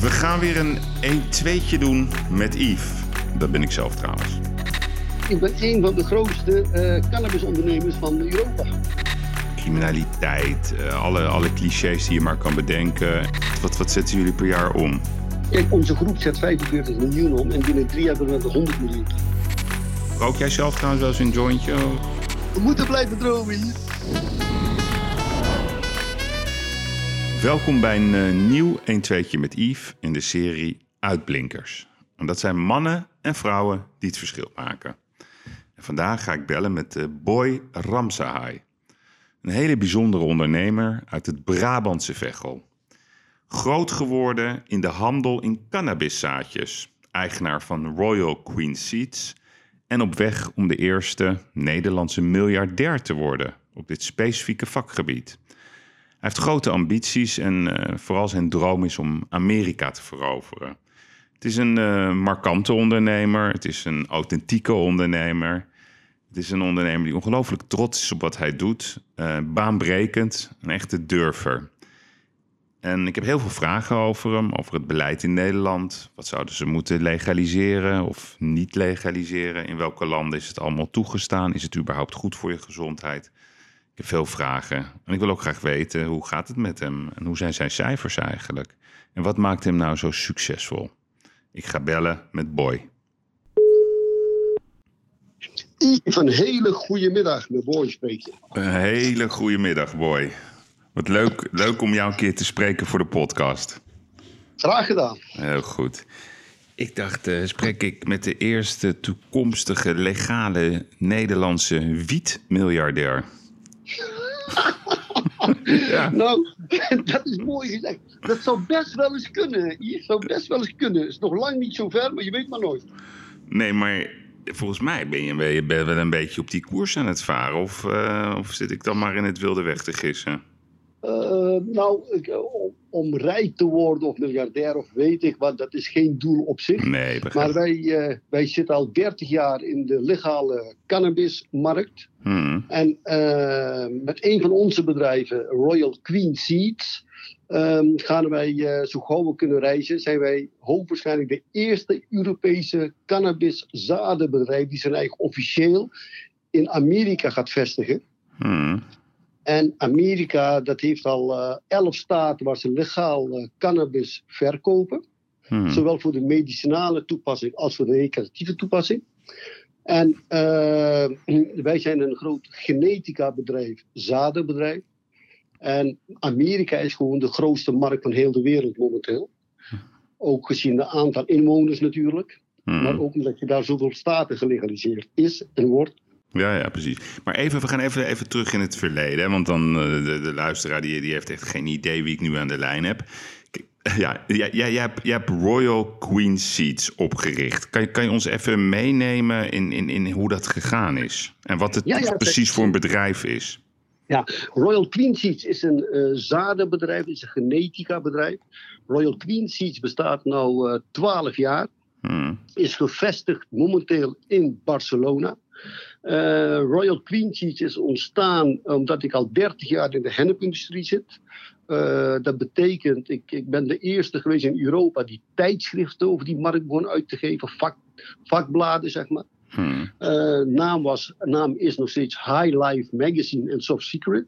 We gaan weer een 1-2'tje doen met Yves. Dat ben ik zelf trouwens. Ik ben een van de grootste uh, cannabisondernemers van Europa. Criminaliteit, uh, alle, alle clichés die je maar kan bedenken. Wat, wat zetten jullie per jaar om? Kijk, onze groep zet 45 miljoen om en binnen drie jaar hebben we 100 miljoen. Rook jij zelf trouwens wel eens een jointje? We moeten blijven dromen hier. Welkom bij een uh, nieuw 1-2'tje met Yves in de serie Uitblinkers. En dat zijn mannen en vrouwen die het verschil maken. En vandaag ga ik bellen met uh, Boy Ramsahai. Een hele bijzondere ondernemer uit het Brabantse Veghel. Groot geworden in de handel in cannabiszaadjes. Eigenaar van Royal Queen Seeds. En op weg om de eerste Nederlandse miljardair te worden op dit specifieke vakgebied. Hij heeft grote ambities en uh, vooral zijn droom is om Amerika te veroveren. Het is een uh, markante ondernemer, het is een authentieke ondernemer. Het is een ondernemer die ongelooflijk trots is op wat hij doet, uh, baanbrekend, een echte durver. En ik heb heel veel vragen over hem, over het beleid in Nederland. Wat zouden ze moeten legaliseren of niet legaliseren? In welke landen is het allemaal toegestaan? Is het überhaupt goed voor je gezondheid? Ik heb veel vragen. En ik wil ook graag weten, hoe gaat het met hem? En hoe zijn zijn cijfers eigenlijk? En wat maakt hem nou zo succesvol? Ik ga bellen met Boy. Een hele goede middag, met Boy spreken. Een hele goede middag, Boy. Wat leuk, leuk om jou een keer te spreken voor de podcast. Graag gedaan. Heel goed. Ik dacht, uh, spreek ik met de eerste toekomstige legale Nederlandse wietmiljardair. ja. Nou, dat is mooi gezegd. Dat zou best wel eens kunnen. Hier zou best wel eens kunnen. Het is nog lang niet zo ver, maar je weet maar nooit. Nee, maar volgens mij ben je, ben je wel een beetje op die koers aan het varen. Of, uh, of zit ik dan maar in het wilde weg te gissen? Uh, nou, ik, om rijk te worden of miljardair of weet ik wat, dat is geen doel op zich. Nee, maar wij, uh, wij zitten al 30 jaar in de legale cannabismarkt. Hmm. En uh, met een van onze bedrijven, Royal Queen Seeds, um, gaan wij, zo gauw we kunnen reizen, zijn wij hoogwaarschijnlijk de eerste Europese cannabiszadenbedrijf die zijn eigen officieel in Amerika gaat vestigen. Hmm. En Amerika, dat heeft al uh, elf staten waar ze legaal uh, cannabis verkopen. Hmm. Zowel voor de medicinale toepassing als voor de recreatieve toepassing. En uh, wij zijn een groot genetica bedrijf, zadenbedrijf. En Amerika is gewoon de grootste markt van heel de wereld momenteel. Ook gezien het aantal inwoners natuurlijk. Hmm. Maar ook omdat je daar zoveel staten gelegaliseerd is en wordt. Ja, ja, precies. Maar even, we gaan even, even terug in het verleden. Want dan uh, de, de luisteraar die, die heeft echt geen idee wie ik nu aan de lijn heb. Ja, jij, jij, jij, hebt, jij hebt Royal Queen Seeds opgericht. Kan je, kan je ons even meenemen in, in, in hoe dat gegaan is? En wat het Ja, ja, precies voor een bedrijf is? Ja, Royal Queen Seeds is een eh, zadenbedrijf, is een genetica bedrijf. Royal Queen Seeds bestaat nu eh 12 jaar, Hmm. is gevestigd momenteel in Barcelona. Eh, Royal Queen Seeds is ontstaan omdat ik al 30 jaar in de hennepindustrie zit. Eh, dat betekent, ik, ik ben de eerste geweest in Europa die tijdschriften over die markt begon uit te geven, vak, vakbladen zeg maar. Hmm. Eh, naam, was, naam is nog steeds High Life Magazine en Soft Secret.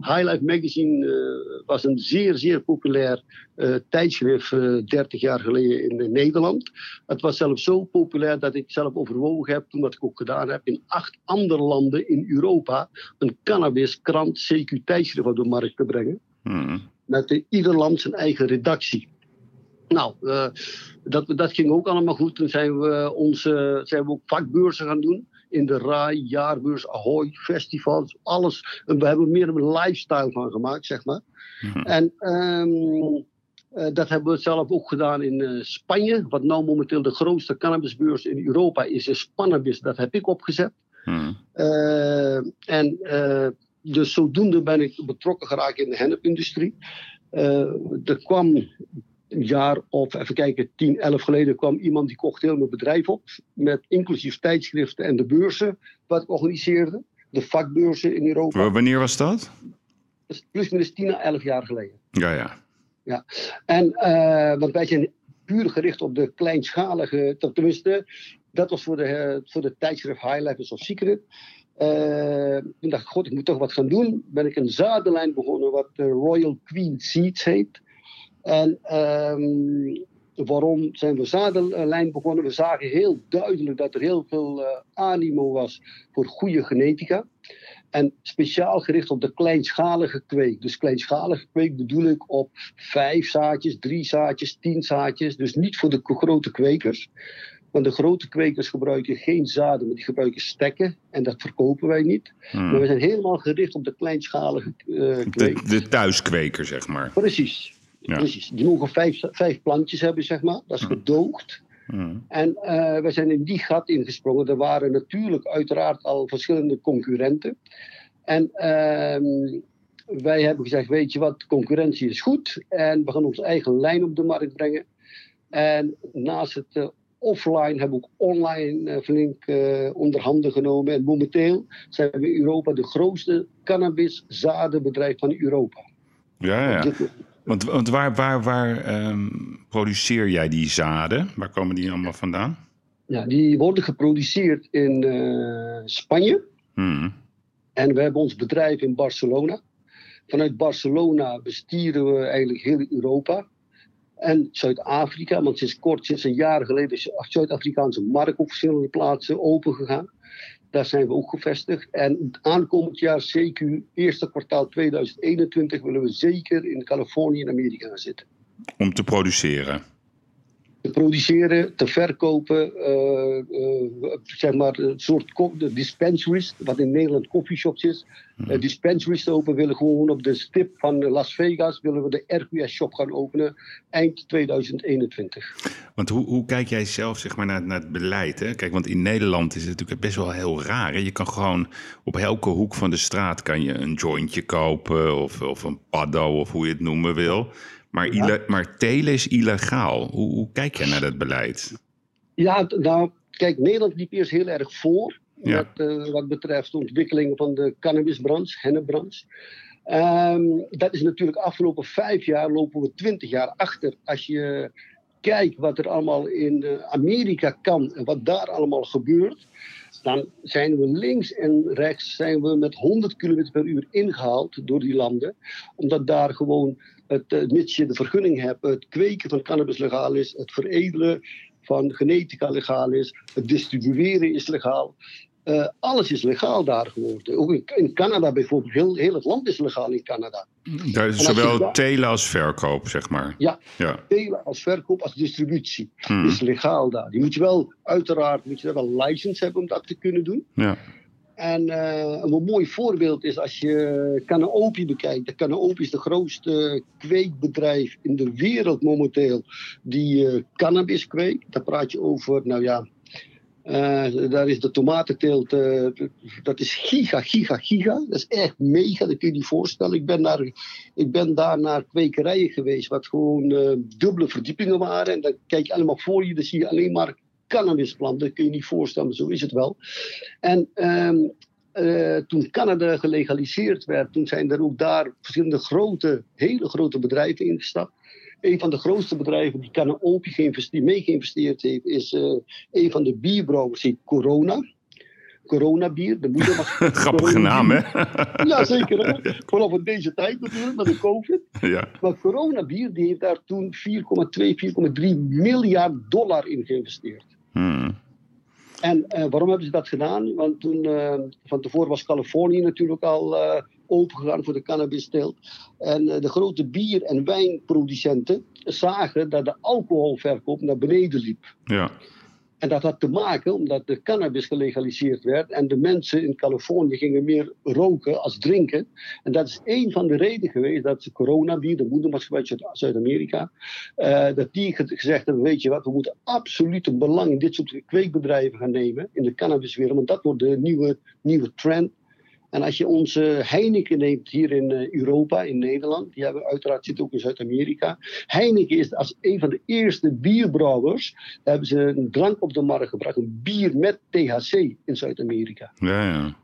High Life Magazine eh, was een zeer, zeer populair eh, tijdschrift eh 30 jaar geleden in, Nederland. Het was zelfs zo populair dat ik zelf overwogen heb, toen wat ik ook gedaan heb, in acht andere landen in Europa een cannabiskrant CQ tijdschrift op de markt te brengen Hmm. met in ieder land zijn eigen redactie. Nou, eh, dat, dat ging ook allemaal goed. Toen zijn we, onze, zijn we ook vakbeurzen gaan doen. In de RAI, jaarbeurs, Ahoy, festivals, alles. En we hebben er meer een lifestyle van gemaakt, zeg maar. Mhm. En ehm, eh, dat hebben we zelf ook gedaan in eh, Spanje. Wat nou momenteel de grootste cannabisbeurs in Europa is, is Spannabis. Dat heb ik opgezet. Eh, en dus zodoende ben ik betrokken geraakt in de hennepindustrie. Er kwam een jaar of, even kijken, 10, 11 geleden kwam iemand die kocht heel mijn bedrijf op. Met inclusief tijdschriften en de beurzen wat ik organiseerde. De vakbeurzen in Europa. Wanneer was dat? Plus minus 10 à 11 jaar geleden. Ja, ja. ja. En, want wij zijn puur gericht op de kleinschalige, tenminste, dat was voor de, voor de tijdschrift High Levels of Secret. Uh, toen dacht ik, god, ik moet toch wat gaan doen. Ben ik een zadenlijn begonnen wat de Royal Queen Seeds heet. En um, waarom zijn we zadenlijn begonnen? We zagen heel duidelijk dat er heel veel uh, animo was voor goede genetica. En speciaal gericht op de kleinschalige kweek. Dus kleinschalige kweek bedoel ik op vijf zaadjes, drie zaadjes, tien zaadjes. Dus niet voor de grote kwekers. Want de grote kwekers gebruiken geen zaden, maar die gebruiken stekken. En dat verkopen wij niet. Hmm. Maar we zijn helemaal gericht op de kleinschalige uh, kweek. De, de thuiskweker, zeg maar. Precies. Precies. Die mogen vijf, vijf plantjes hebben, zeg maar. Dat is gedoogd. En uh, we zijn in die gat ingesprongen. Er waren natuurlijk uiteraard al verschillende concurrenten. En uh, wij hebben gezegd, weet je wat, concurrentie is goed. En we gaan onze eigen lijn op de markt brengen. En naast het uh, offline hebben we ook online uh, flink uh, onder handen genomen. En momenteel zijn we in Europa de grootste cannabiszadenbedrijf van Europa. Ja, ja. Want, want waar, waar, waar um, produceer jij die zaden? Waar komen die allemaal vandaan? Ja, die worden geproduceerd in uh, Spanje. Hmm. En we hebben ons bedrijf in Barcelona. Vanuit Barcelona bestieren we eigenlijk heel Europa. En Zuid-Afrika, want sinds kort, sinds een jaar geleden, is de Zuid-Afrikaanse markt op verschillende plaatsen opengegaan. Daar zijn we ook gevestigd. En aankomend jaar, CQ, eerste kwartaal 2021, willen we zeker in Californië en Amerika gaan zitten. Om te produceren? Te produceren, te verkopen. Uh, zeg maar een soort dispensaries, wat in Nederland coffeeshops is. Uh, dispensaries te openen. willen gewoon op de stip van Las Vegas willen we de RQS shop gaan openen eind 2021. Want hoe, hoe kijk jij zelf zeg maar, naar, naar het beleid? Hè? Kijk, want in Nederland is het natuurlijk best wel heel raar. Hè? Je kan gewoon op elke hoek van de straat kan je een jointje kopen of, of een paddo of hoe je het noemen wil. Maar, ja. maar telen is illegaal. Hoe, hoe, kijk jij naar dat beleid? Ja, nou, kijk, Nederland liep eerst heel erg voor. Wat, uh, wat betreft de ontwikkeling van de cannabisbranche, hennepbranche. Um, dat is natuurlijk afgelopen vijf jaar lopen we twintig jaar achter. Als je kijkt wat er allemaal in uh, Amerika kan en wat daar allemaal gebeurt, dan zijn we links en rechts zijn we met 100 km per uur ingehaald door die landen. Omdat daar gewoon het, uh, mits je de vergunning hebt, het kweken van cannabis legaal is, het veredelen van genetica legaal is, het distribueren is legaal. Uh, alles is legaal daar geworden. Ook in, in Canada bijvoorbeeld, heel, heel, het land is legaal in Canada. Daar is zowel telen als verkoop, zeg maar. Ja, ja. telen als verkoop als distributie hmm. is legaal daar. Die moet je wel, uiteraard, moet je wel license hebben om dat te kunnen doen. Ja. En uh, een mooi voorbeeld is als je Canopy bekijkt. Canopy is de grootste kweekbedrijf in de wereld momenteel die uh, cannabis kweekt. Daar praat je over, nou ja, uh, daar is de tomatenteelt, dat is giga, giga, giga. Dat is echt mega, dat kun je niet voorstellen. Ik ben, daar, ik ben daar naar kwekerijen geweest, wat gewoon dubbele verdiepingen waren. En dan kijk je allemaal voor je, dan zie je alleen maar cannabisplant. Dat kun je niet voorstellen, zo is het wel. En um, uh, toen Canada gelegaliseerd werd, toen zijn er ook daar verschillende grote, hele grote bedrijven ingestapt. Een van de grootste bedrijven die Canopy mee geïnvesteerd heeft, is uh, een van de bierbrouwers, die Corona. Corona bier, de moeder was. Grappige naam, hè? ja, zeker. Hè? Vooral in deze tijd natuurlijk, met de COVID. Ja. Maar Corona bier, die heeft daar toen 4,2, 4,3 miljard dollar in geïnvesteerd. Hmm. En uh, waarom hebben ze dat gedaan? Want toen, uh, van tevoren was Californië natuurlijk al uh, opengegaan voor de cannabisteelt. En de grote bier- en wijnproducenten zagen dat de alcoholverkoop naar beneden liep. Ja. En dat had te maken omdat de cannabis gelegaliseerd werd en de mensen in Californië gingen meer roken als drinken. En dat is een van de redenen geweest dat de coronabier, de moedermaatschappij uit Zuid-Amerika, uh, dat die gezegd hebben, weet je wat, we moeten absoluut een belang in dit soort kweekbedrijven gaan nemen in de cannabiswereld, want dat wordt de nieuwe, nieuwe trend. En als je onze Heineken neemt hier in eh, Europa, in Nederland, die hebben uiteraard zit ook in Zuid-Amerika. Heineken is als een van de eerste bierbrouwers, hebben ze een drank op de markt gebracht, een bier met THC in Zuid-Amerika. Ja, ja.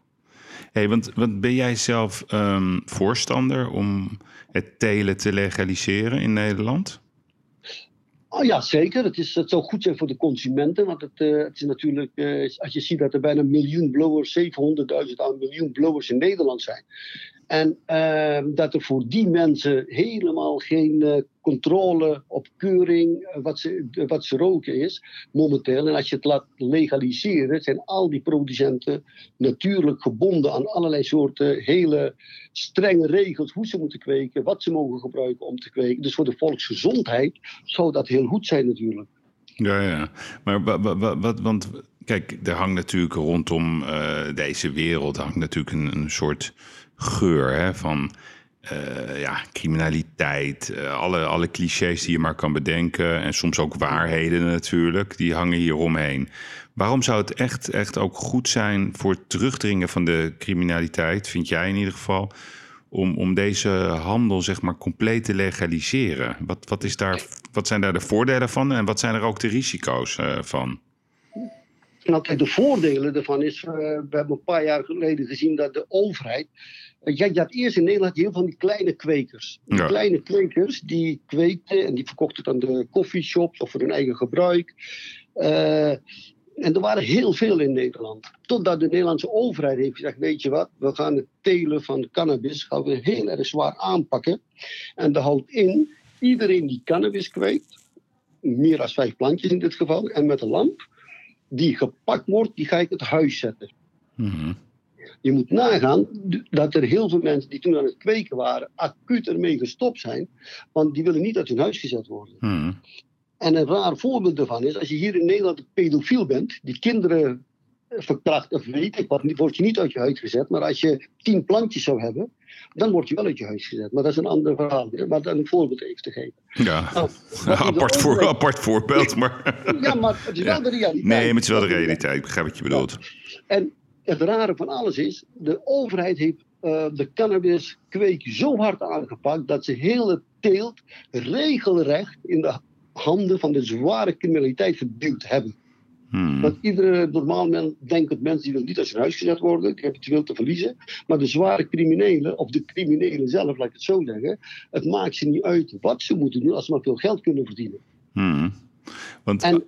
Hey, want, want ben jij zelf um, voorstander om het telen te legaliseren in Nederland? Oh ja, zeker. Het, is, het zou goed zijn voor de consumenten. Want het, uh, het is natuurlijk, uh, als je ziet dat er bijna een miljoen blowers, 700.000 aan miljoen blowers in Nederland zijn. En uh, dat er voor die mensen helemaal geen uh, controle op keuring, uh, wat, ze, wat ze roken is, momenteel. En als je het laat legaliseren, zijn al die producenten natuurlijk gebonden aan allerlei soorten hele strenge regels hoe ze moeten kweken, wat ze mogen gebruiken om te kweken. Dus voor de volksgezondheid zou dat heel goed zijn natuurlijk. Ja, ja. Maar wat, want kijk, er hangt natuurlijk rondom uh, deze wereld hangt natuurlijk een soort geur hè, van uh, ja, criminaliteit, uh, alle, alle clichés die je maar kan bedenken en soms ook waarheden natuurlijk, die hangen hier omheen. Waarom zou het echt, echt ook goed zijn voor het terugdringen van de criminaliteit, vind jij in ieder geval, om, om deze handel zeg maar compleet te legaliseren? Wat, wat, is daar, wat zijn daar de voordelen van en wat zijn er ook de risico's uh, van? Nou, kijk, de voordelen ervan is, uh, we hebben een paar jaar geleden gezien dat de overheid. Uh, je had eerst in Nederland heel veel van die kleine kwekers. Die ja. kleine kwekers die kweekten en die verkochten het aan de coffeeshops of voor hun eigen gebruik. Uh, en er waren heel veel in Nederland. Totdat de Nederlandse overheid heeft gezegd: Weet je wat, we gaan het telen van cannabis gaan we heel erg zwaar aanpakken. En dat houdt in iedereen die cannabis kweekt, meer dan vijf plantjes in dit geval, en met een lamp die gepakt wordt, die ga ik het huis zetten. Mm-hmm. Je moet nagaan dat er heel veel mensen die toen aan het kweken waren, acuut ermee gestopt zijn, want die willen niet uit hun huis gezet worden. Mm-hmm. En een raar voorbeeld daarvan is, als je hier in Nederland een pedofiel bent, die kinderen verkracht of weet ik wat, word je niet uit je huis gezet. Maar als je tien plantjes zou hebben, dan word je wel uit je huis gezet. Maar dat is een ander verhaal. Maar dan een voorbeeld even te geven. Ja, nou, apart, voor, apart voorbeeld. Maar... ja, maar het is wel de realiteit. Nee, maar het is wel de realiteit. Ik begrijp wat je bedoelt. En het rare van alles is, de overheid heeft uh, de cannabiskweek zo hard aangepakt dat ze hele teelt regelrecht in de handen van de zware criminaliteit geduwd hebben. Hmm. Want iedere normaal mens denkt dat mensen die niet uit hun huis gezet worden, die hebben te veel te verliezen. Maar de zware criminelen, of de criminelen zelf, laat ik het zo zeggen, het maakt ze niet uit wat ze moeten doen als ze maar veel geld kunnen verdienen. Hmm. Want, en,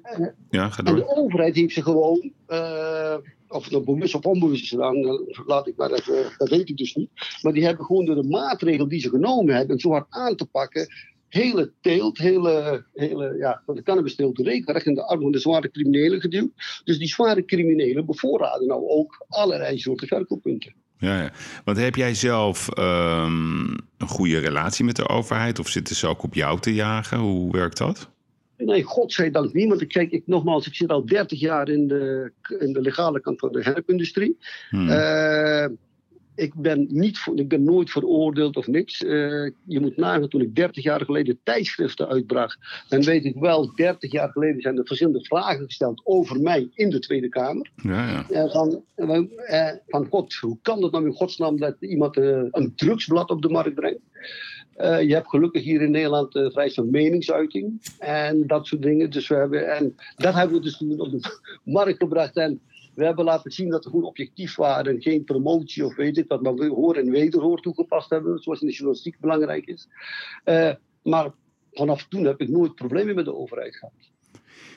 ja, ga en de overheid heeft ze gewoon, uh, of het nou bewust of onbewust is gedaan, laat ik maar even, dat weet ik dus niet. Maar die hebben gewoon door de maatregelen die ze genomen hebben, zo hard aan te pakken, hele teelt, hele, hele ja, van de cannabisteelt regelrecht in de arm van de zware criminelen geduwd. Dus die zware criminelen bevoorraden nou ook allerlei soorten verkooppunten. Ja, ja, want heb jij zelf um, een goede relatie met de overheid of zitten ze ook op jou te jagen? Hoe werkt dat? Nee, godzijdank niet. Want ik, kijk, ik, nogmaals, ik zit al 30 jaar in de, in de legale kant van de hennepindustrie. Hmm. Uh, ik ben, niet, ik ben nooit veroordeeld of niks. Uh, je moet nagaan, toen ik 30 jaar geleden tijdschriften uitbracht, dan weet ik wel, 30 jaar geleden zijn er verschillende vragen gesteld over mij in de Tweede Kamer. Ja, ja. Uh, van, uh, van God, hoe kan het nou in godsnaam dat iemand een drugsblad op de markt brengt? je hebt gelukkig hier in Nederland uh, vrijheid van meningsuiting en dat soort dingen. Dus we hebben, en dat hebben we dus op de markt gebracht. En we hebben laten zien dat we gewoon objectief waren. Geen promotie of weet ik wat, maar we hoor en wederhoor toegepast hebben. Zoals in de journalistiek belangrijk is. Uh, maar vanaf toen heb ik nooit problemen met de overheid gehad.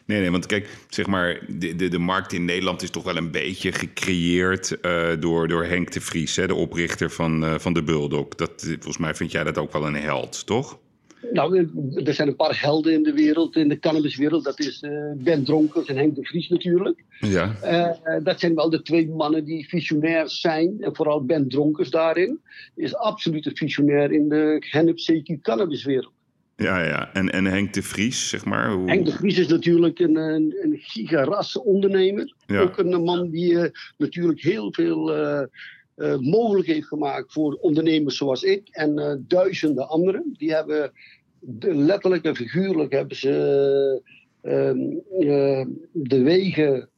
Nee, nee, want kijk, zeg maar, de, de, de markt in Nederland is toch wel een beetje gecreëerd uh, door, door Henk de Vries, hè, de oprichter van, uh, van de Bulldog. Dat, volgens mij vind jij dat ook wel een held, toch? Nou, er zijn een paar helden in de wereld, in de cannabiswereld. Dat is uh, Ben Dronkers en Henk de Vries natuurlijk. Ja. Uh, dat zijn wel de twee mannen die visionair zijn. En vooral Ben Dronkers daarin is absoluut een visionair in de hennep CQ cannabiswereld. Ja, ja. En, en Henk de Vries, zeg maar? Hoe... Henk de Vries is natuurlijk een, een, een gigaras ondernemer. Ja. Ook een man die uh, natuurlijk heel veel uh, mogelijk heeft gemaakt voor ondernemers zoals ik en uh, duizenden anderen. Die hebben de, letterlijk en figuurlijk hebben ze uh, de wegen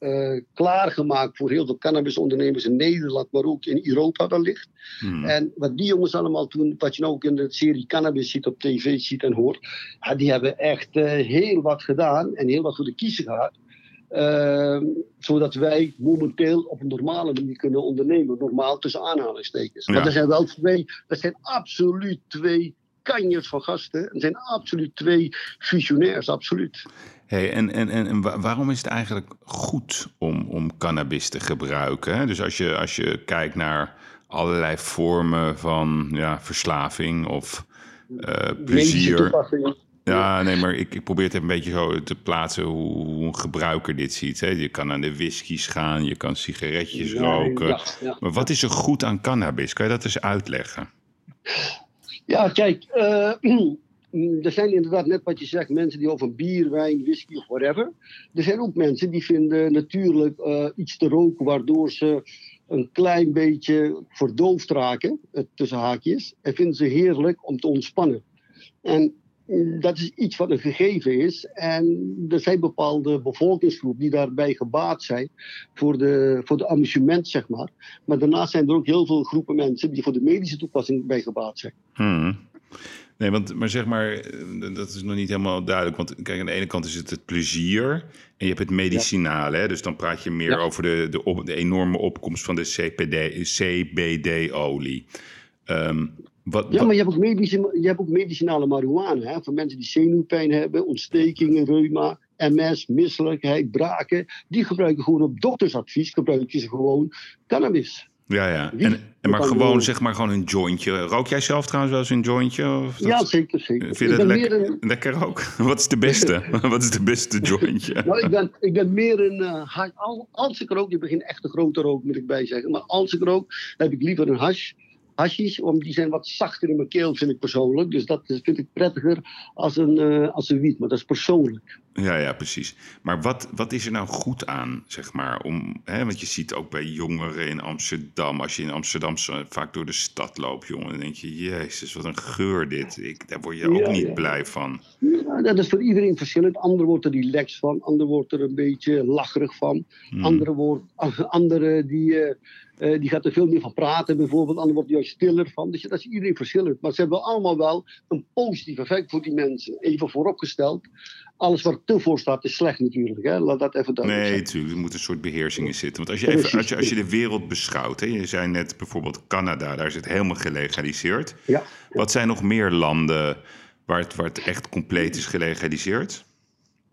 klaargemaakt voor heel veel cannabisondernemers in Nederland, maar ook in Europa wellicht. Hmm. En wat die jongens allemaal doen, wat je nou ook in de serie Cannabis ziet op tv ziet en hoort, ja, die hebben echt heel wat gedaan en heel wat voor de kiezer gehad. Ehm, zodat wij momenteel op een normale manier kunnen ondernemen. Normaal tussen aanhalingstekens. Maar er zijn wel twee, er zijn absoluut twee kanjers van gasten. Er zijn absoluut twee visionairs, absoluut. Hey, en, en, en, waarom is het eigenlijk goed om, om cannabis te gebruiken? Dus als je, als je kijkt naar allerlei vormen van ja, verslaving of uh, plezier. Ja, nee, maar ik, ik probeer het even een beetje zo te plaatsen hoe, een gebruiker dit ziet. Hè. Je kan aan de whiskies gaan, je kan sigaretjes roken. maar wat is er goed aan cannabis? Kan je dat eens uitleggen? Ja, kijk, uh, er zijn inderdaad net wat je zegt, mensen die over bier, wijn, whisky of whatever. Er zijn ook mensen die vinden natuurlijk uh, iets te roken waardoor ze een klein beetje verdoofd raken, tussen haakjes. En vinden ze heerlijk om te ontspannen. En dat is iets wat een gegeven is. En er zijn bepaalde bevolkingsgroepen die daarbij gebaat zijn voor de, voor de amusement, zeg maar. Maar daarnaast zijn er ook heel veel groepen mensen die voor de medische toepassing bij gebaat zijn. Hmm. Nee, want, maar zeg maar, eh, dat is nog niet helemaal duidelijk. Want kijk, aan de ene kant is het het plezier en je hebt het medicinale. Hè? Dus dan praat je meer over de, de, de, enorme opkomst van de CPD, CBD-olie. Um, wat, ja, maar je hebt ook, medicin, je hebt ook medicinale marihuana. Hè, voor mensen die zenuwpijn hebben, ontstekingen, reuma, MS, misselijkheid, braken. Die gebruiken gewoon op doktersadvies, gebruiken ze gewoon cannabis. Ja, ja. En, en maar gewoon, zeg maar, gewoon een jointje. Rook jij zelf trouwens wel eens een jointje? Of dat... Ja, zeker, zeker. Vind je dat lekker, een... lekker ook? Wat is de beste? Wat is de beste jointje? nou, ik ben, ik ben meer een... Uh, als ik rook, ik begin echt een grote rook, moet ik bij zeggen. Maar als ik rook, heb ik liever een hash hashish, want die zijn wat zachter in mijn keel, vind ik persoonlijk. Dus dat vind ik prettiger als een, uh, als een wiet, maar dat is persoonlijk. Ja, ja, precies. Maar wat, wat is er nou goed aan, zeg maar? Om, hè, want je ziet ook bij jongeren in Amsterdam, als je in Amsterdam vaak door de stad loopt, jongen, dan denk je, jezus, wat een geur dit. Ik, daar word je ook niet blij van. Ja, dat is voor iedereen verschillend. Anderen wordt er relaxed van, anderen wordt er een beetje lacherig van. Hmm. Andere, wordt, andere die... Uh, uh, die gaat er veel meer van praten, bijvoorbeeld. Ander wordt juist stiller van. Dus dat is iedereen verschillend. Maar ze hebben allemaal wel een positief effect voor die mensen. Even vooropgesteld. Alles wat te voor staat is slecht natuurlijk. Hè? Laat dat even duidelijk Nee, natuurlijk. Er moet een soort beheersing in zitten. Want als je, even, als je, als je de wereld beschouwt. Hè, je zei net bijvoorbeeld Canada. Daar is het helemaal gelegaliseerd. Ja. Wat zijn nog meer landen waar het, waar het echt compleet is gelegaliseerd?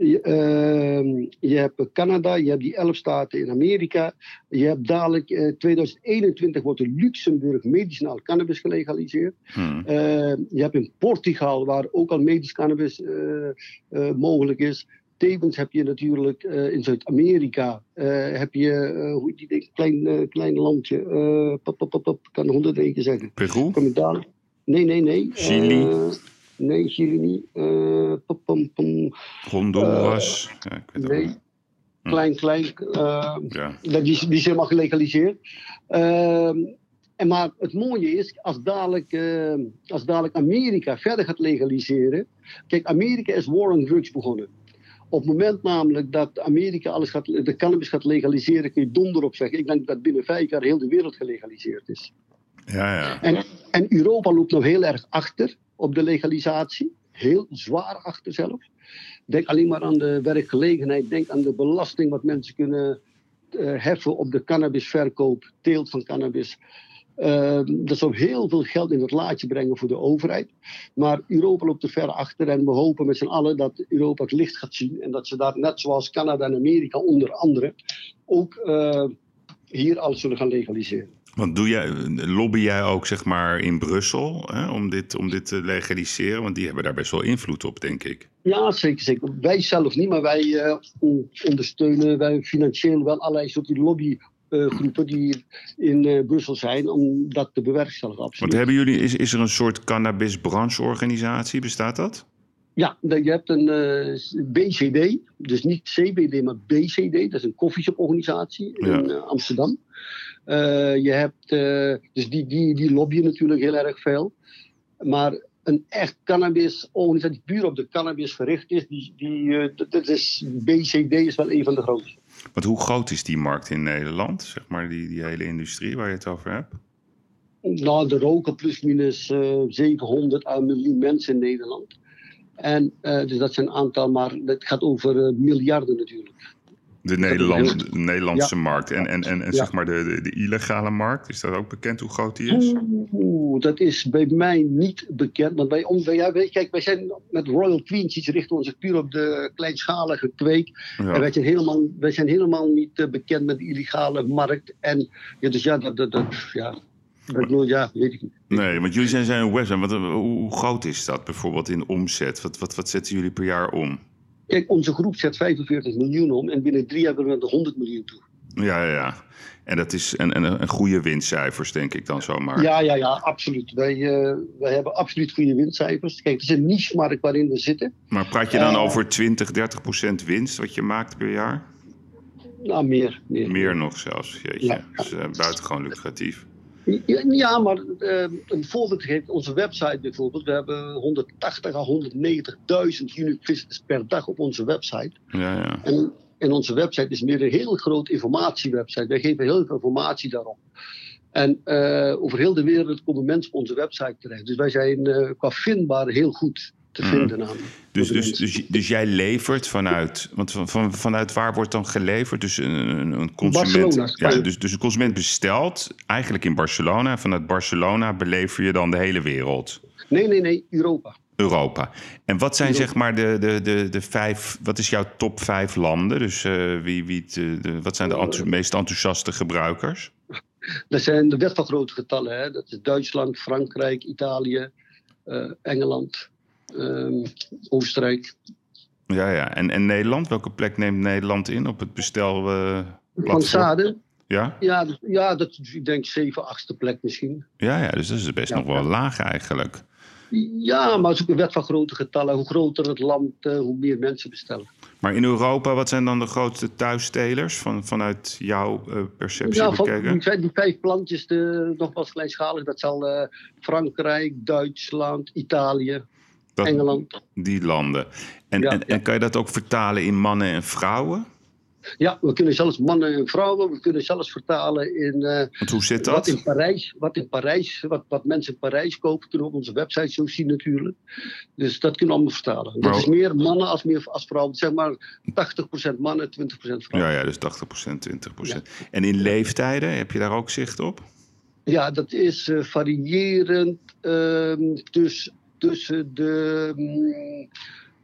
Je, uh, je, hebt Canada, je hebt die elf staten in Amerika. Je hebt dadelijk, uh, 2021 wordt in Luxemburg medicinaal cannabis gelegaliseerd. Hmm. Uh, je hebt in Portugal, waar ook al medisch cannabis uh, mogelijk is. Tevens heb je natuurlijk in Zuid-Amerika, heb je, hoe die ding, klein, klein landje, pop, pop, pop, kan honderd eentje zeggen. Peru? Nee, nee, nee. Chili? Nee, Chili niet. Uh, pom, pom, Honduras. Uh, ja, ik weet nee. Hm. Klein, klein. Uh, ja. die, die is helemaal gelegaliseerd. Ehm, en maar het mooie is, als dadelijk, als dadelijk Amerika verder gaat legaliseren. Kijk, Amerika is war on drugs begonnen. Op het moment namelijk dat Amerika alles gaat, de cannabis gaat legaliseren, kun je donder op zeggen. Ik denk dat binnen vijf jaar heel de wereld gelegaliseerd is. Ja, ja. En, en Europa loopt nog heel erg achter op de legalisatie. Heel zwaar achter zelf. Denk alleen maar aan de werkgelegenheid. Denk aan de belasting wat mensen kunnen uh, heffen op de cannabisverkoop, teelt van cannabis. Uh, dat zou heel veel geld in het laadje brengen voor de overheid. Maar Europa loopt er ver achter en we hopen met z'n allen dat Europa het licht gaat zien. En dat ze daar net zoals Canada en Amerika onder andere ook uh, hier alles zullen gaan legaliseren. Want doe jij, lobby jij ook zeg maar in Brussel hè, om, dit, om dit te legaliseren? Want die hebben daar best wel invloed op, denk ik. Ja, zeker. zeker. Wij zelf niet, maar wij uh, ondersteunen wij financieel wel allerlei soorten lobbygroepen die in uh, Brussel zijn om dat te bewerkstelligen. Absoluut. Want hebben jullie, is, is er een soort cannabisbrancheorganisatie? Bestaat dat? Ja, je hebt een uh, eh, BCD, dus niet CBD, maar BCD. Dat is een coffeeshoporganisatie in ja. Amsterdam. Uh, je hebt, uh, dus die, die, die lobbyen natuurlijk heel erg veel. Maar een echt cannabisorganisatie die puur op de cannabis gericht is, die, die, uh, dat is, BCD is wel een van de grootste. Want hoe groot is die markt in Nederland, zeg maar, die, die hele industrie waar je het over hebt? Nou, de roken plus minus 700 à miljoen mensen in Nederland. En dus dat zijn een aantal, maar het gaat over miljarden natuurlijk. De, Nederland, de Nederlandse markt. En, en, en, en zeg maar de, de, de, illegale markt, is dat ook bekend hoe groot die is? Oeh, dat is bij mij niet bekend. Want bij ons, ja, kijk, wij zijn met Royal Queens richten ons puur op de kleinschalige kweek. En wij zijn helemaal, wij zijn helemaal niet uh, bekend met de illegale markt. En ja, dus ja, dat, dat, dat ja, dat, ja, weet ik niet. Nee, want jullie zijn, zijn een website. Wat, hoe, hoe groot is dat bijvoorbeeld in omzet? Wat, wat, wat zetten jullie per jaar om? Kijk, onze groep zet 45 miljoen om en binnen drie jaar hebben we de 100 miljoen toe. Ja, ja, ja. En dat is een, een, een goede winstcijfers, denk ik dan zomaar. Ja, ja, ja, absoluut. Wij, uh, wij hebben absoluut goede winstcijfers. Kijk, het is een niche-markt waarin we zitten. Maar praat je dan uh, over 20, 30 procent winst wat je maakt per jaar? Nou, meer. Meer, meer nog zelfs, jeetje. Ja. Dus uh, buitengewoon lucratief. Ja, maar uh, een voorbeeld geeft onze website bijvoorbeeld. We hebben 180 à 190.000 unique visitors per dag op onze website. Ja, ja. En, en onze website is meer een heel groot informatiewebsite. Wij geven heel veel informatie daarop. En uh, over heel de wereld komen mensen op onze website terecht. Dus wij zijn uh, qua vindbaar heel goed te vinden. Mm. Dus, dus, dus, dus jij levert vanuit, want van, van, vanuit waar wordt dan geleverd? Dus een, een consument, ja, dus, dus een consument bestelt eigenlijk in Barcelona. Vanuit Barcelona belever je dan de hele wereld. Nee, nee, nee, Europa. Europa. En wat zijn Europa. zeg maar de, de, de, de vijf, wat is jouw top vijf landen? Dus uh, wie, wie de, de, wat zijn de enthou meest enthousiaste gebruikers? Dat zijn de wet van grote getallen. Hè? Dat is Duitsland, Frankrijk, Italië, uh, Engeland, Oostenrijk. Ja, ja. En, en Nederland? Welke plek neemt Nederland in op het bestel? Van Sade. Ja? Ja, dus, ja dat ik denk zeven, achtste plek misschien. Ja, ja dus dat is best ja, nog wel ja. laag eigenlijk. Ja, maar het is ook een wet van grote getallen. Hoe groter het land, uh, hoe meer mensen bestellen. Maar in Europa, wat zijn dan de grootste thuisstelers van, vanuit jouw uh, perceptie ja, bekeken? Die, vijf plantjes, de, nogmaals kleinschalig, dat zal uh, Frankrijk, Duitsland, Italië, dat, Engeland. Die landen. En, ja, en, en kan je dat ook vertalen in mannen en vrouwen? Ja, we kunnen zelfs mannen en vrouwen, we kunnen zelfs vertalen in. Uh, Want hoe zit dat? Wat in Parijs, wat, in Parijs, wat, wat mensen in Parijs kopen, kunnen we op onze website zo zien natuurlijk. Dus dat kunnen we allemaal vertalen. Dat is meer mannen als, meer als vrouwen. Zeg maar 80% mannen, 20% vrouwen. Ja, ja dus 80%, 20%. Ja. En in leeftijden, heb je daar ook zicht op? Ja, dat is uh, variërend uh, dus, tussen de.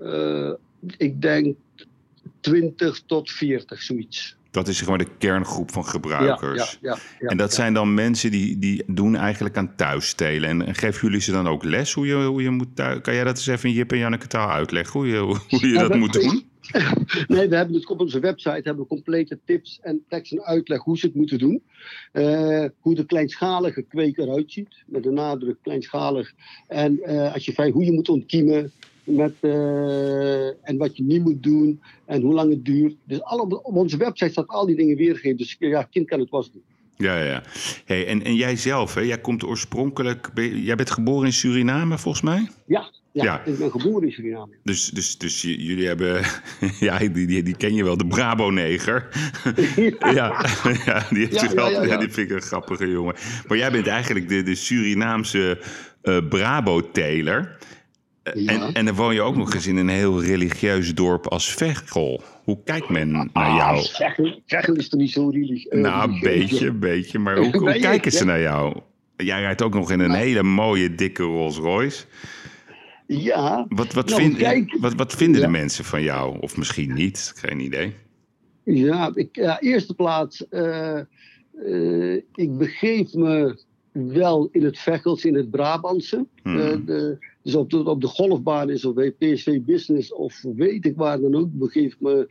Uh, ik denk 20 tot 40, zoiets. Dat is zeg maar de kerngroep van gebruikers. Ja, ja, ja, en dat zijn dan mensen die, die doen eigenlijk aan thuisstelen. En, en geven jullie ze dan ook les hoe je, hoe je moet thuis... Kan jij dat eens even in Jip en Janneke taal uitleggen? Hoe je, hoe je dat moet doen? Nee, we hebben dus op onze website hebben we complete tips en tekst en uitleg hoe ze het moeten doen. Uh, hoe de kleinschalige kweek eruit ziet. Met de nadruk kleinschalig. En uh, als je hoe je moet ontkiemen met, uh, en wat je niet moet doen en hoe lang het duurt. Dus alle, op onze website staat al die dingen weergegeven. Dus ja, kind kan het was doen. Ja, ja. Hey, en, en jij zelf, hè? jij komt oorspronkelijk. Jij bent geboren in Suriname, volgens mij? Ja, ja, ja. ik ben geboren in Suriname. Dus, dus, dus jullie hebben. Ja, die, die, die ken je wel, de Brabo-neger. ja. ja, ja, die, heeft ja, wel, ja, die vind ik een grappige jongen. Maar jij bent eigenlijk de, de Surinaamse uh, Brabo-teler. Ja. En, en dan woon je ook nog eens in een heel religieus dorp als Veghel. Hoe kijkt men naar jou? Ah, Veghel is toch niet zo religieus? Nou, een beetje, een beetje. Maar hoe, hoe kijken ze naar jou? Jij rijdt ook nog in een hele mooie, dikke Rolls Royce. Ja. Wat, wat, nou, vind, kijk, wat, wat vinden ja. de mensen van jou? Of misschien niet, geen idee. Ja, ik, ja eerste plaats. Uh, uh, ik begeef me wel in het Vechels, in het Brabantse. Hmm. Uh, de, dus op de, op de golfbaan is of bij PSV Business of weet ik waar dan ook, begeef me,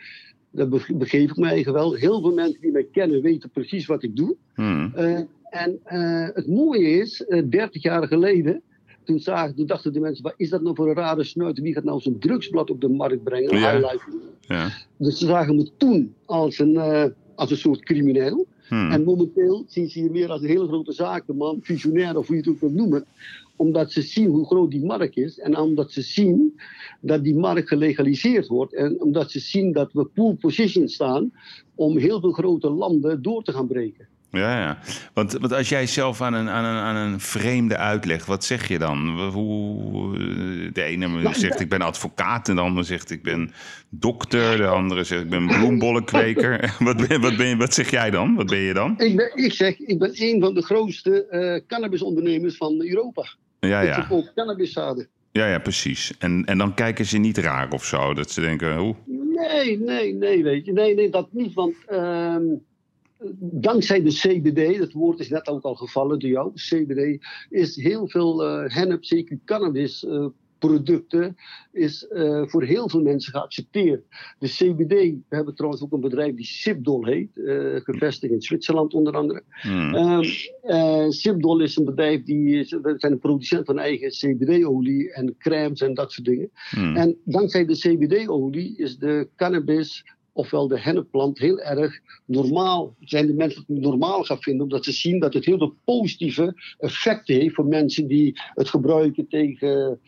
daar begeef ik mij wel. Heel veel mensen die mij kennen weten precies wat ik doe. Hmm. Uh, en uh, het mooie is, uh, 30 jaar geleden, toen, zagen, toen dachten de mensen, wat is dat nou voor een rare snuit? Wie gaat nou zo'n drugsblad op de markt brengen? Ja. Ja. Dus ze zagen me toen als een, als een soort crimineel. Hmm. En momenteel zien ze je meer als een hele grote zakenman, visionair of hoe je het ook wilt noemen omdat ze zien hoe groot die markt is en omdat ze zien dat die markt gelegaliseerd wordt en omdat ze zien dat we pool position staan om heel veel grote landen door te gaan breken. Ja, ja. Want, want als jij zelf aan een, aan, een, aan een vreemde uitlegt, wat zeg je dan? Hoe, de ene nou, zegt ik ben advocaat, en de andere zegt ik ben dokter, de andere zegt ik ben bloembollenkweker. wat, ben, wat, ben je, wat zeg jij dan? Wat ben je dan? Ik, ben, ik zeg, ik ben een van de grootste uh, cannabisondernemers van Europa. Ja, ja. Ik ook cannabiszaden. Ja, ja, precies. En, en dan kijken ze niet raar of zo, dat ze denken, hoe? Nee, nee, nee, weet je. Nee, nee, dat niet, want... Uh, dankzij de CBD, dat woord is net ook al gevallen door jou, CBD, is heel veel uh, hennep, zeker cannabis, uh, producten is uh, voor heel veel mensen geaccepteerd. De CBD, we hebben trouwens ook een bedrijf die Sipdol heet, uh, gevestigd in Zwitserland onder andere. Um, uh, Sipdol is een bedrijf die is, we zijn een producent van eigen CBD-olie en crèmes en dat soort dingen. Hmm. En dankzij de CBD-olie is de cannabis ofwel de hennepplant heel erg normaal, zijn de mensen het normaal gaan vinden, omdat ze zien dat het heel veel positieve effecten heeft voor mensen die het gebruiken tegen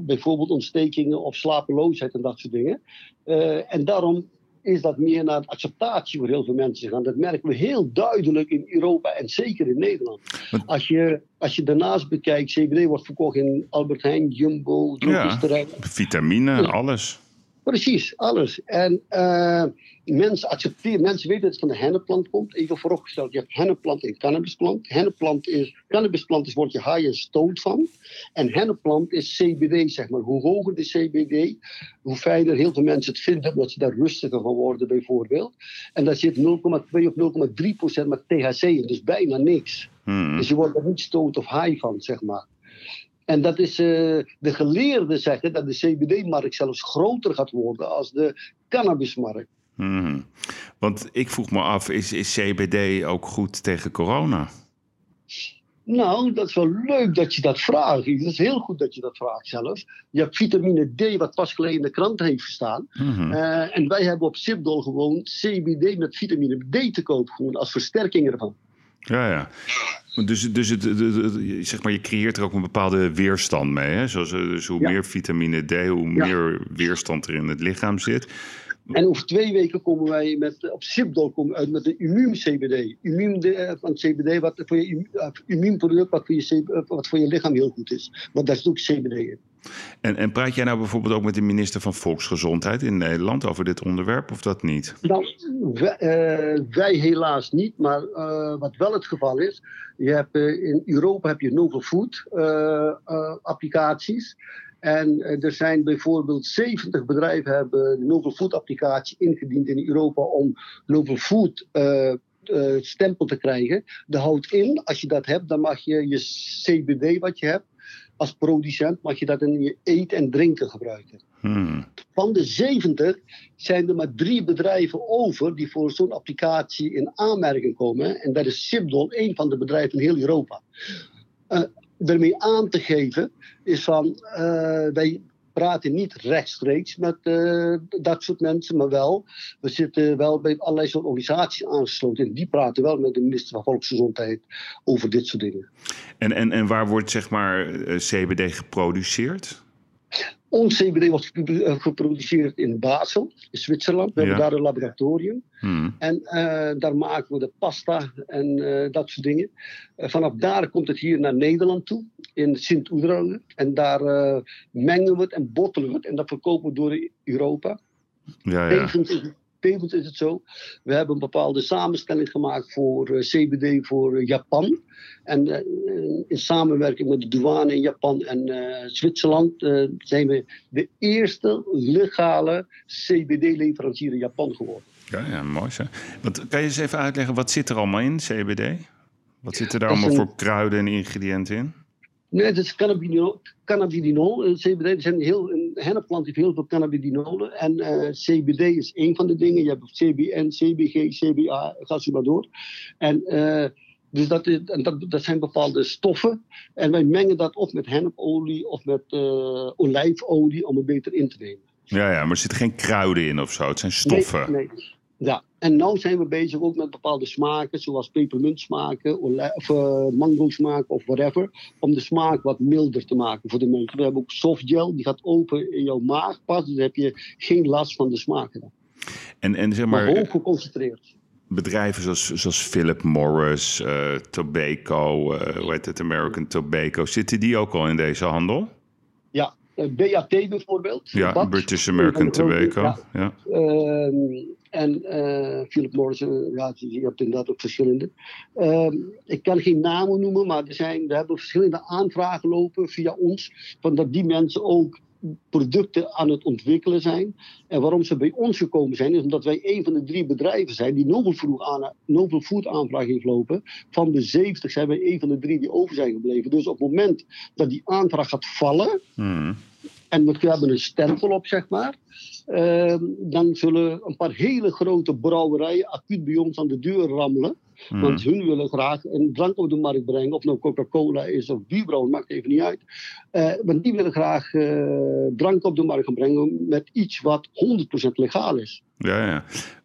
bijvoorbeeld ontstekingen of slapeloosheid en dat soort dingen. Uh, en daarom is dat meer naar acceptatie voor heel veel mensen gaan. Dat merken we heel duidelijk in Europa en zeker in Nederland. Als je, als je daarnaast bekijkt, CBD wordt verkocht in Albert Heijn, Jumbo, ja, vitamine, alles. Precies, alles. En uh, mensen accepteren, mensen weten dat het van de hennepplant komt. Even vooropgesteld, je hebt hennepplant en cannabisplant. Hennepplant is, cannabisplant is, word je high en stoned van. En hennepplant is CBD, zeg maar. Hoe hoger de CBD, hoe fijner heel veel mensen het vinden, dat ze daar rustiger van worden, bijvoorbeeld. En daar zit 0,2 of 0,3 procent met THC in, dus bijna niks. Hmm. Dus je wordt er niet stoned of high van, zeg maar. En dat is, uh, de geleerden zeggen dat de CBD-markt zelfs groter gaat worden als de cannabismarkt. Hmm. Want ik vroeg me af, is, is CBD ook goed tegen corona? Nou, dat is wel leuk dat je dat vraagt. Het is heel goed dat je dat vraagt zelfs. Je hebt vitamine D, wat pas geleden in de krant heeft gestaan. Mm uh, en wij hebben op Zipdol gewoon CBD met vitamine D te koop, gewoon als versterking ervan. Ja, ja. Dus, dus het, zeg maar, je creëert er ook een bepaalde weerstand mee. Hè? Zoals, eh, dus hoe meer vitamine D, hoe meer weerstand er in het lichaam zit. En over twee weken komen wij met, op komen uit met de immuun-CBD. Immuun eh, van CBD, wat voor je immuunproduct wat voor je, wat voor je lichaam heel goed is. Want daar zit ook CBD in. En, en praat jij nou bijvoorbeeld ook met de minister van Volksgezondheid in Nederland over dit onderwerp, of dat niet? Wij, uh, wij helaas niet, maar uh, wat wel het geval is, je hebt, uh, in Europa heb je novel food applicaties. En er zijn bijvoorbeeld 70 bedrijven hebben de novel food applicatie ingediend in Europa om novel food stempel te krijgen. Dat houdt in, als je dat hebt, dan mag je je CBD wat je hebt als producent mag je dat in je eten en drinken gebruiken. Hmm. Van de 70 zijn er maar drie bedrijven over die voor zo'n applicatie in aanmerking komen. En dat is Sipdol, een van de bedrijven in heel Europa. Uh, daarmee aan te geven is van uh, wij praten niet rechtstreeks met uh, dat soort mensen, maar wel, we zitten wel bij allerlei soort organisaties aangesloten. En die praten wel met de minister van Volksgezondheid over dit soort dingen. En, en, en waar wordt zeg maar eh, CBD geproduceerd? Ons CBD wordt eh, geproduceerd in Basel, in Zwitserland. We hebben daar een laboratorium. Hmm. En uh, daar maken we de pasta en uh, dat soort dingen. Uh, vanaf daar komt het hier naar Nederland toe, in Sint-Oederode. En daar mengen we het en bottelen we het. En dat verkopen we door Europa. Ja, ja. Tevens is het zo, we hebben een bepaalde samenstelling gemaakt voor uh, CBD voor uh, Japan. En uh, in samenwerking met de douane in Japan en Zwitserland zijn we de eerste legale CBD-leverancier in Japan geworden. Ja, ja mooi zo. Wat, kan je eens even uitleggen, wat zit er allemaal in, CBD? Wat zit er daar allemaal voor kruiden en ingrediënten in? Nee, het is cannabinol. cannabidinol. CBD, zijn heel, een hennepplant heeft heel veel cannabidinolen. En uh, CBD is één van de dingen. Je hebt CBN, CBG, CBA, ga zo maar door. En, uh, dus dat, is, dat, dat zijn bepaalde stoffen. En wij mengen dat of met hennepolie of met uh, olijfolie om het beter in te nemen. Ja, ja, maar er zitten geen kruiden in of zo. Het zijn stoffen. Nee, nee. Ja, en nu zijn we bezig ook met bepaalde smaken, zoals pepermuntsmaken, of uh, mango smaken of whatever, om de smaak wat milder te maken voor de mensen. We hebben ook softgel, die gaat open in jouw maag pas, dus heb je geen last van de smaken. En, en zeg maar, maar hoog geconcentreerd. bedrijven zoals, zoals Philip Morris, uh, Tobacco, uh, hoe heet het, American Tobacco, zitten die ook al in deze handel? Ja, BAT bijvoorbeeld. Ja, British American Tobacco. Ja. ja. En Philip Morris, ja, je hebt inderdaad ook verschillende. Ehm, ik kan geen namen noemen, maar er zijn, we hebben verschillende aanvragen lopen via ons. Van dat die mensen ook producten aan het ontwikkelen zijn. En waarom ze bij ons gekomen zijn, is omdat wij een van de drie bedrijven zijn die Novel Food aanvraag heeft lopen. Van de 70 zijn wij een van de drie die over zijn gebleven. Dus op het moment dat die aanvraag gaat vallen, hmm. En we hebben een stempel op, zeg maar. Uh, dan zullen een paar hele grote brouwerijen acuut bij ons aan de deur rammelen. Mhm. Want hun willen graag een drank op de markt brengen. Of nou Coca-Cola is of bierbrouwen, maakt even niet uit. Uh, want die willen graag uh, drank op de markt gaan brengen met iets wat 100% legaal is. Ja, ja.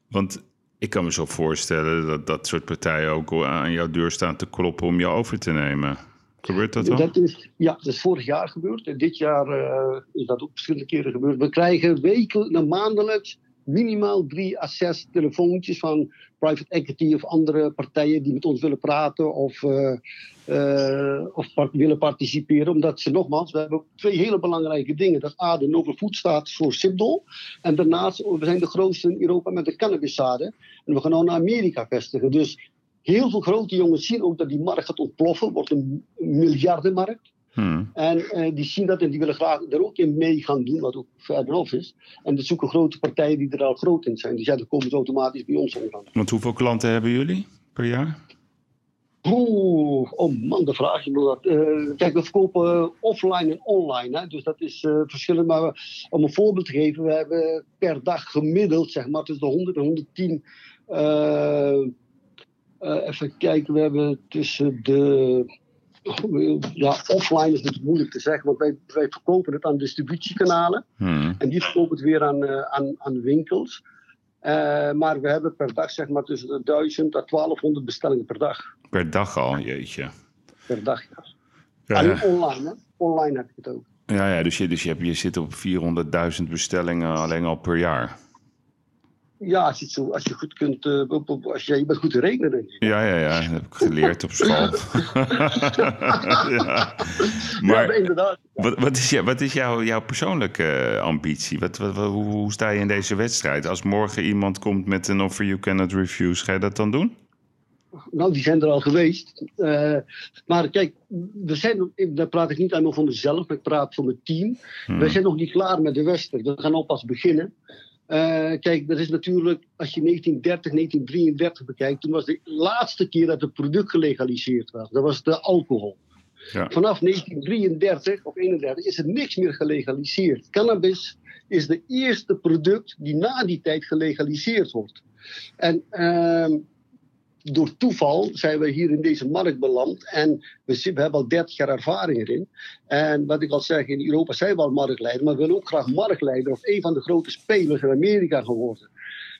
Want ik kan me zo voorstellen dat dat soort partijen ook aan jouw deur staan te kloppen om je over te nemen. Gebeurt dat dan? Dat is, ja, dat is vorig jaar gebeurd. En dit jaar uh, is dat ook verschillende keren gebeurd. We krijgen wekelijks, maandelijks minimaal drie à zes telefoontjes van private equity of andere partijen die met ons willen praten of, uh, uh, of willen participeren. Omdat ze nogmaals, we hebben twee hele belangrijke dingen. Dat A, de Novel Food staat voor Sipdol. En daarnaast, we zijn de grootste in Europa met de cannabiszaden. En we gaan nou naar Amerika vestigen. Dus heel veel grote jongens zien ook dat die markt gaat ontploffen. Wordt een miljardenmarkt. Hmm. En uh, die zien dat en die willen graag er ook in mee gaan doen, wat ook verderop is. En dat zoeken grote partijen die er al groot in zijn. Die zeggen, dan komen ze automatisch bij ons omgaan. Want hoeveel klanten hebben jullie per jaar? Oeh, oh man, de vraag je me dat. Uh, kijk, we verkopen offline en online. Hè, dus dat is uh, verschillend. Maar om een voorbeeld te geven, we hebben per dag gemiddeld, zeg maar, tussen de 100 en 110. Even kijken, we hebben tussen de ja, offline is het moeilijk te zeggen, want wij, wij verkopen het aan distributiekanalen. Hmm. En die verkopen het weer aan, uh, aan, aan winkels. Uh, maar we hebben per dag zeg maar tussen de 1000 à 1200 bestellingen per dag. Per dag al, jeetje. Per dag, ja. ja. online, hè? Online heb ik het ook. Ja, ja dus, je, dus je, hebt, je zit op 400.000 bestellingen alleen al per jaar. Ja, als je, het zo, als je goed kunt, uh, als je, je bent goed te rekenen, denk ik. Ja, ja, ja, dat heb ik geleerd op school. ja. Maar ja, inderdaad. Wat, wat, is, wat is jouw, jouw persoonlijke uh, ambitie? Wat, wat, hoe, hoe, sta je in deze wedstrijd? Als morgen iemand komt met een offer you cannot refuse, ga je dat dan doen? Nou, die zijn er al geweest. Uh, maar kijk, we zijn, daar praat ik niet alleen van mezelf, maar ik praat voor mijn team. Hmm. We zijn nog niet klaar met de wedstrijd. We gaan al pas beginnen. Uh, kijk, dat is natuurlijk, als je 1930, 1933 bekijkt, toen was de laatste keer dat het product gelegaliseerd was. Dat was de alcohol. Ja. Vanaf 1933 of 31 is er niks meer gelegaliseerd. Cannabis is de eerste product die na die tijd gelegaliseerd wordt. En uh, door toeval zijn we hier in deze markt beland. En we, hebben al 30 jaar ervaring erin. En wat ik al zeg, in Europa zijn we al marktleider. Maar we willen ook graag marktleider of een van de grote spelers in Amerika geworden.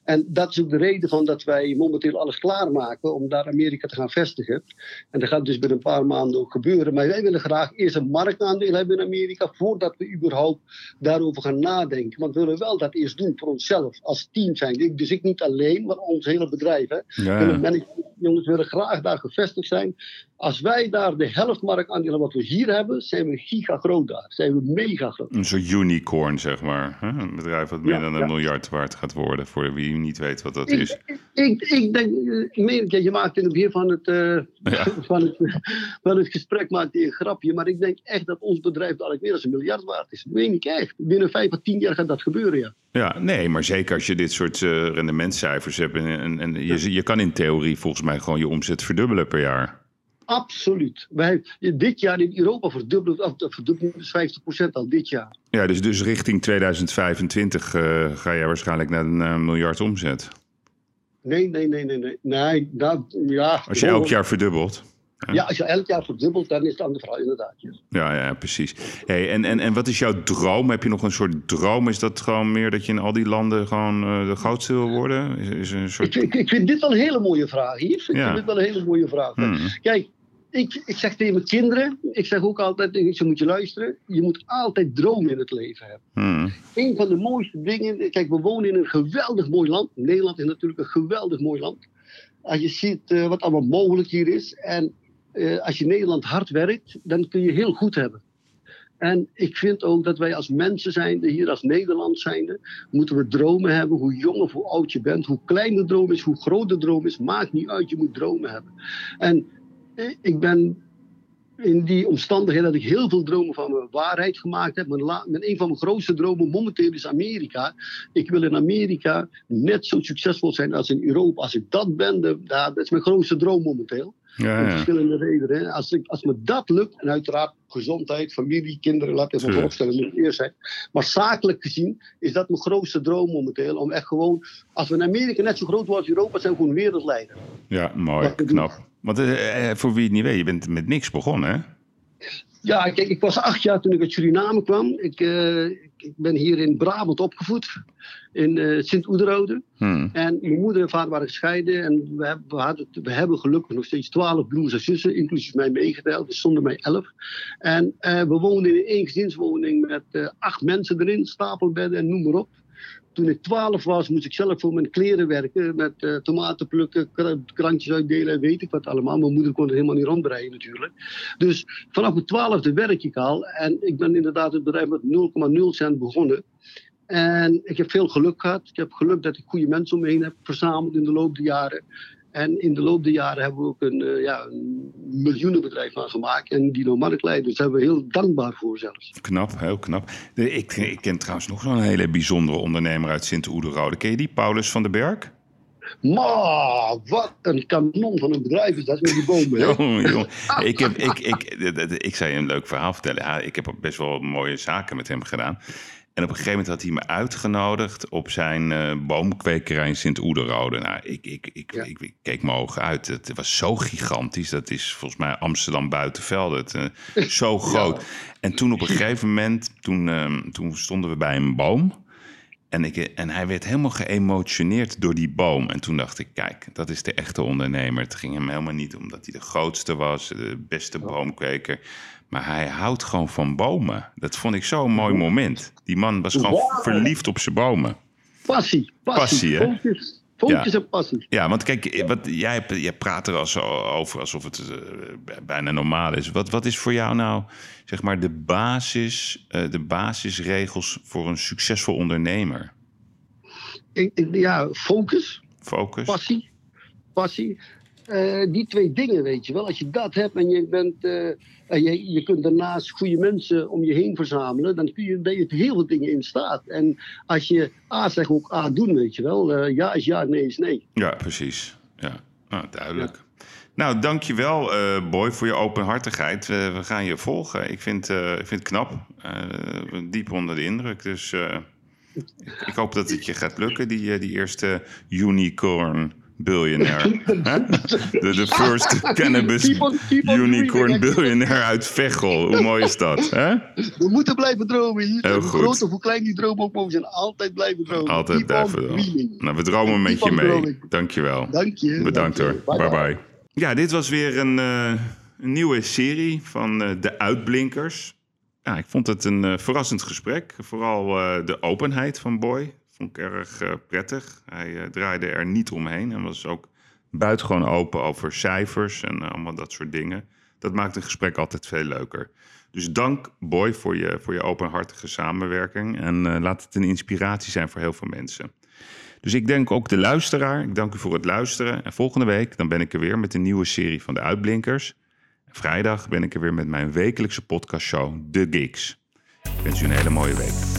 En dat is ook de reden van dat wij momenteel alles klaarmaken om daar Amerika te gaan vestigen. En dat gaat dus binnen een paar maanden ook gebeuren. Maar wij willen graag eerst een marktaandeel hebben in Amerika voordat we überhaupt daarover gaan nadenken. Want we willen wel dat eerst doen voor onszelf als team zijn. Dus ik niet alleen, maar ons hele bedrijf. Hè. Ja. Jongens willen graag daar gevestigd zijn. Als wij daar de helft marktaandelen wat we hier hebben, zijn we giga groot daar. Zijn we mega groot. Een soort unicorn, zeg maar. Een bedrijf wat meer dan een miljard waard gaat worden, voor wie niet weet wat dat is. Ik, ik denk, ik je maakt in het begin van het, uh, van het, van het gesprek maakt een grapje, maar ik denk echt dat ons bedrijf dadelijk meer dan een miljard waard is. Dat meen ik echt. Binnen vijf à tien jaar gaat dat gebeuren, ja. Ja, nee, maar zeker als je dit soort uh, rendementscijfers hebt en, en, je, je kan in theorie volgens mij gewoon je omzet verdubbelen per jaar. Absoluut. Wij, dit jaar in Europa verdubbelt, of verdubbelt 50% al dit jaar. Ja, dus, dus richting 2025 uh, eh, ga jij waarschijnlijk naar een uh, miljard omzet. Nee, nee, nee, nee. nee. nee dat, ja, Als je elk jaar verdubbelt. Ja, als je elk jaar verdubbelt, dan is het aan de vrouw inderdaad. Ja, ja, precies. Hey, en, en, en wat is jouw droom? Heb je nog een soort droom? Is dat gewoon meer dat je in al die landen gewoon uh, de grootste wil worden? Is, is een soort... ik, ik, ik, vind dit wel een hele mooie vraag, hier. Ik vind dit wel een hele mooie vraag. Hmm. Kijk, ik, ik zeg tegen mijn kinderen, ik zeg ook altijd, ze moet je luisteren, je moet altijd dromen in het leven hebben. Hmm. Een van de mooiste dingen, kijk we wonen in een geweldig mooi land, Nederland is natuurlijk een geweldig mooi land. Als je ziet uh, wat allemaal mogelijk hier is. En uh, als je Nederland hard werkt, dan kun je heel goed hebben. En ik vind ook dat wij als mensen zijnde, hier als Nederland zijnde, moeten we dromen hebben. Hoe jong of hoe oud je bent, hoe klein de droom is, hoe groot de droom is, maakt niet uit. Je moet dromen hebben. En ik ben in die omstandigheden dat ik heel veel dromen van mijn waarheid gemaakt heb. Mijn, mijn, een van mijn grootste dromen momenteel is Amerika. Ik wil in Amerika net zo succesvol zijn als in Europa. Als ik dat ben, dat is mijn grootste droom momenteel. Ja, ja. verschillende redenen. Als, ik, als me dat lukt, en uiteraard gezondheid, familie, kinderen, laat ik even voorstellen, moet eerst zijn. Maar zakelijk gezien is dat mijn grootste droom momenteel. Om echt gewoon, als we in Amerika net zo groot worden als Europa, zijn we gewoon wereldleider. Ja, mooi, knap. Want uh, voor wie het niet weet, je bent met niks begonnen, hè? Ja, kijk, ik was acht jaar toen ik uit Suriname kwam. Ik, uh, ik ben hier in Brabant opgevoed, in uh, Sint-Oederode. Hmm. En mijn moeder en vader waren gescheiden. En we, hebben, we, hadden, we hebben gelukkig nog steeds twaalf broers en zussen, inclusief mij meegeteld. Dus zonder mij elf. En uh, we woonden in een eengezinswoning met acht mensen erin, stapelbedden en noem maar op toen ik 12 was, moest ik zelf voor mijn kleren werken. Met uh, tomaten plukken, krantjes uitdelen, weet ik wat allemaal. Mijn moeder kon er helemaal niet rondbreien natuurlijk. Dus vanaf mijn twaalfde werk ik al. En ik ben inderdaad het bedrijf met 0,0 cent begonnen. En ik heb veel geluk gehad. Ik heb geluk dat ik goede mensen om me heen heb verzameld in de loop der jaren. En in de loop der jaren hebben we ook een, uh, ja, een miljoenenbedrijf van gemaakt. En Dino Marktleider, daar zijn we heel dankbaar voor zelfs. Knap, heel knap. Ik, ik ken trouwens nog zo'n hele bijzondere ondernemer uit Sint-Oederode. Ken je die, Paulus van den Berg? Maar wat een kanon van een bedrijf is dat met die bomen. Jong, ik, heb, ik, ik, ik, zou je een leuk verhaal vertellen. ik heb best wel mooie zaken met hem gedaan. En op een gegeven moment had hij me uitgenodigd op zijn uh, boomkwekerij in Sint-Oederode. Nou, ik, ik, ik, ik, keek mijn ogen uit. Het was zo gigantisch. Dat is volgens mij Amsterdam buitenvelden. Uh, zo groot. En toen op een gegeven moment, toen, uh, toen stonden we bij een boom. En, ik, en hij werd helemaal geëmotioneerd door die boom. En toen dacht ik, kijk, dat is de echte ondernemer. Het ging hem helemaal niet omdat hij de grootste was, de beste boomkweker. Maar hij houdt gewoon van bomen. Dat vond ik zo'n mooi moment. Die man was gewoon verliefd op zijn bomen. Passie. Passie, passie hè? Focus, ja. en passie. Ja, want kijk, wat, jij, jij praat er als, over alsof het uh, bijna normaal is. Wat, wat is voor jou nou, zeg maar, de, basis, uh, de basisregels voor een succesvol ondernemer? Ik, ja, focus. Focus. Passie. Passie. Uh, die twee dingen, weet je wel. Als je dat hebt en je, bent, en je, je kunt daarnaast goede mensen om je heen verzamelen, dan kun je, ben je heel veel dingen in staat. En als je A zegt, ook A doen, weet je wel. Uh, ja is ja, nee is nee. Ja, precies. Ja, nou, duidelijk. Ja. Nou, dankjewel uh, Boy voor je openhartigheid. We gaan je volgen. Ik vind, ik vind het knap. diep onder de indruk. Dus ik, ik, hoop dat het je gaat lukken, die, die eerste unicorn billionaire. de, de first cannabis unicorn billionaire uit Veghel. Hoe mooi is dat? Hè? We moeten blijven dromen hier. hoe groot of hoe klein die droom ook mogen zijn. Altijd blijven dromen. Altijd blijven dromen. Nou, we dromen met je mee. Dankjewel. Dank je. Bedankt hoor. Bye bye. Ja, dit was weer een, uh, een nieuwe serie van uh, De Uitblinkers. Ja, ik vond het een uh, verrassend gesprek. Vooral de openheid van Boy ik erg uh, prettig. Hij uh, draaide er niet omheen en was ook buitengewoon open over cijfers en uh, allemaal dat soort dingen. Dat maakt een gesprek altijd veel leuker. Dus dank Boy voor je, voor je openhartige samenwerking en laat het een inspiratie zijn voor heel veel mensen. Dus ik denk ook de luisteraar. Ik dank u voor het luisteren. En volgende week dan ben ik er weer met een nieuwe serie van de Uitblinkers. Vrijdag ben ik er weer met mijn wekelijkse podcastshow The Gigs. Ik wens u een hele mooie week.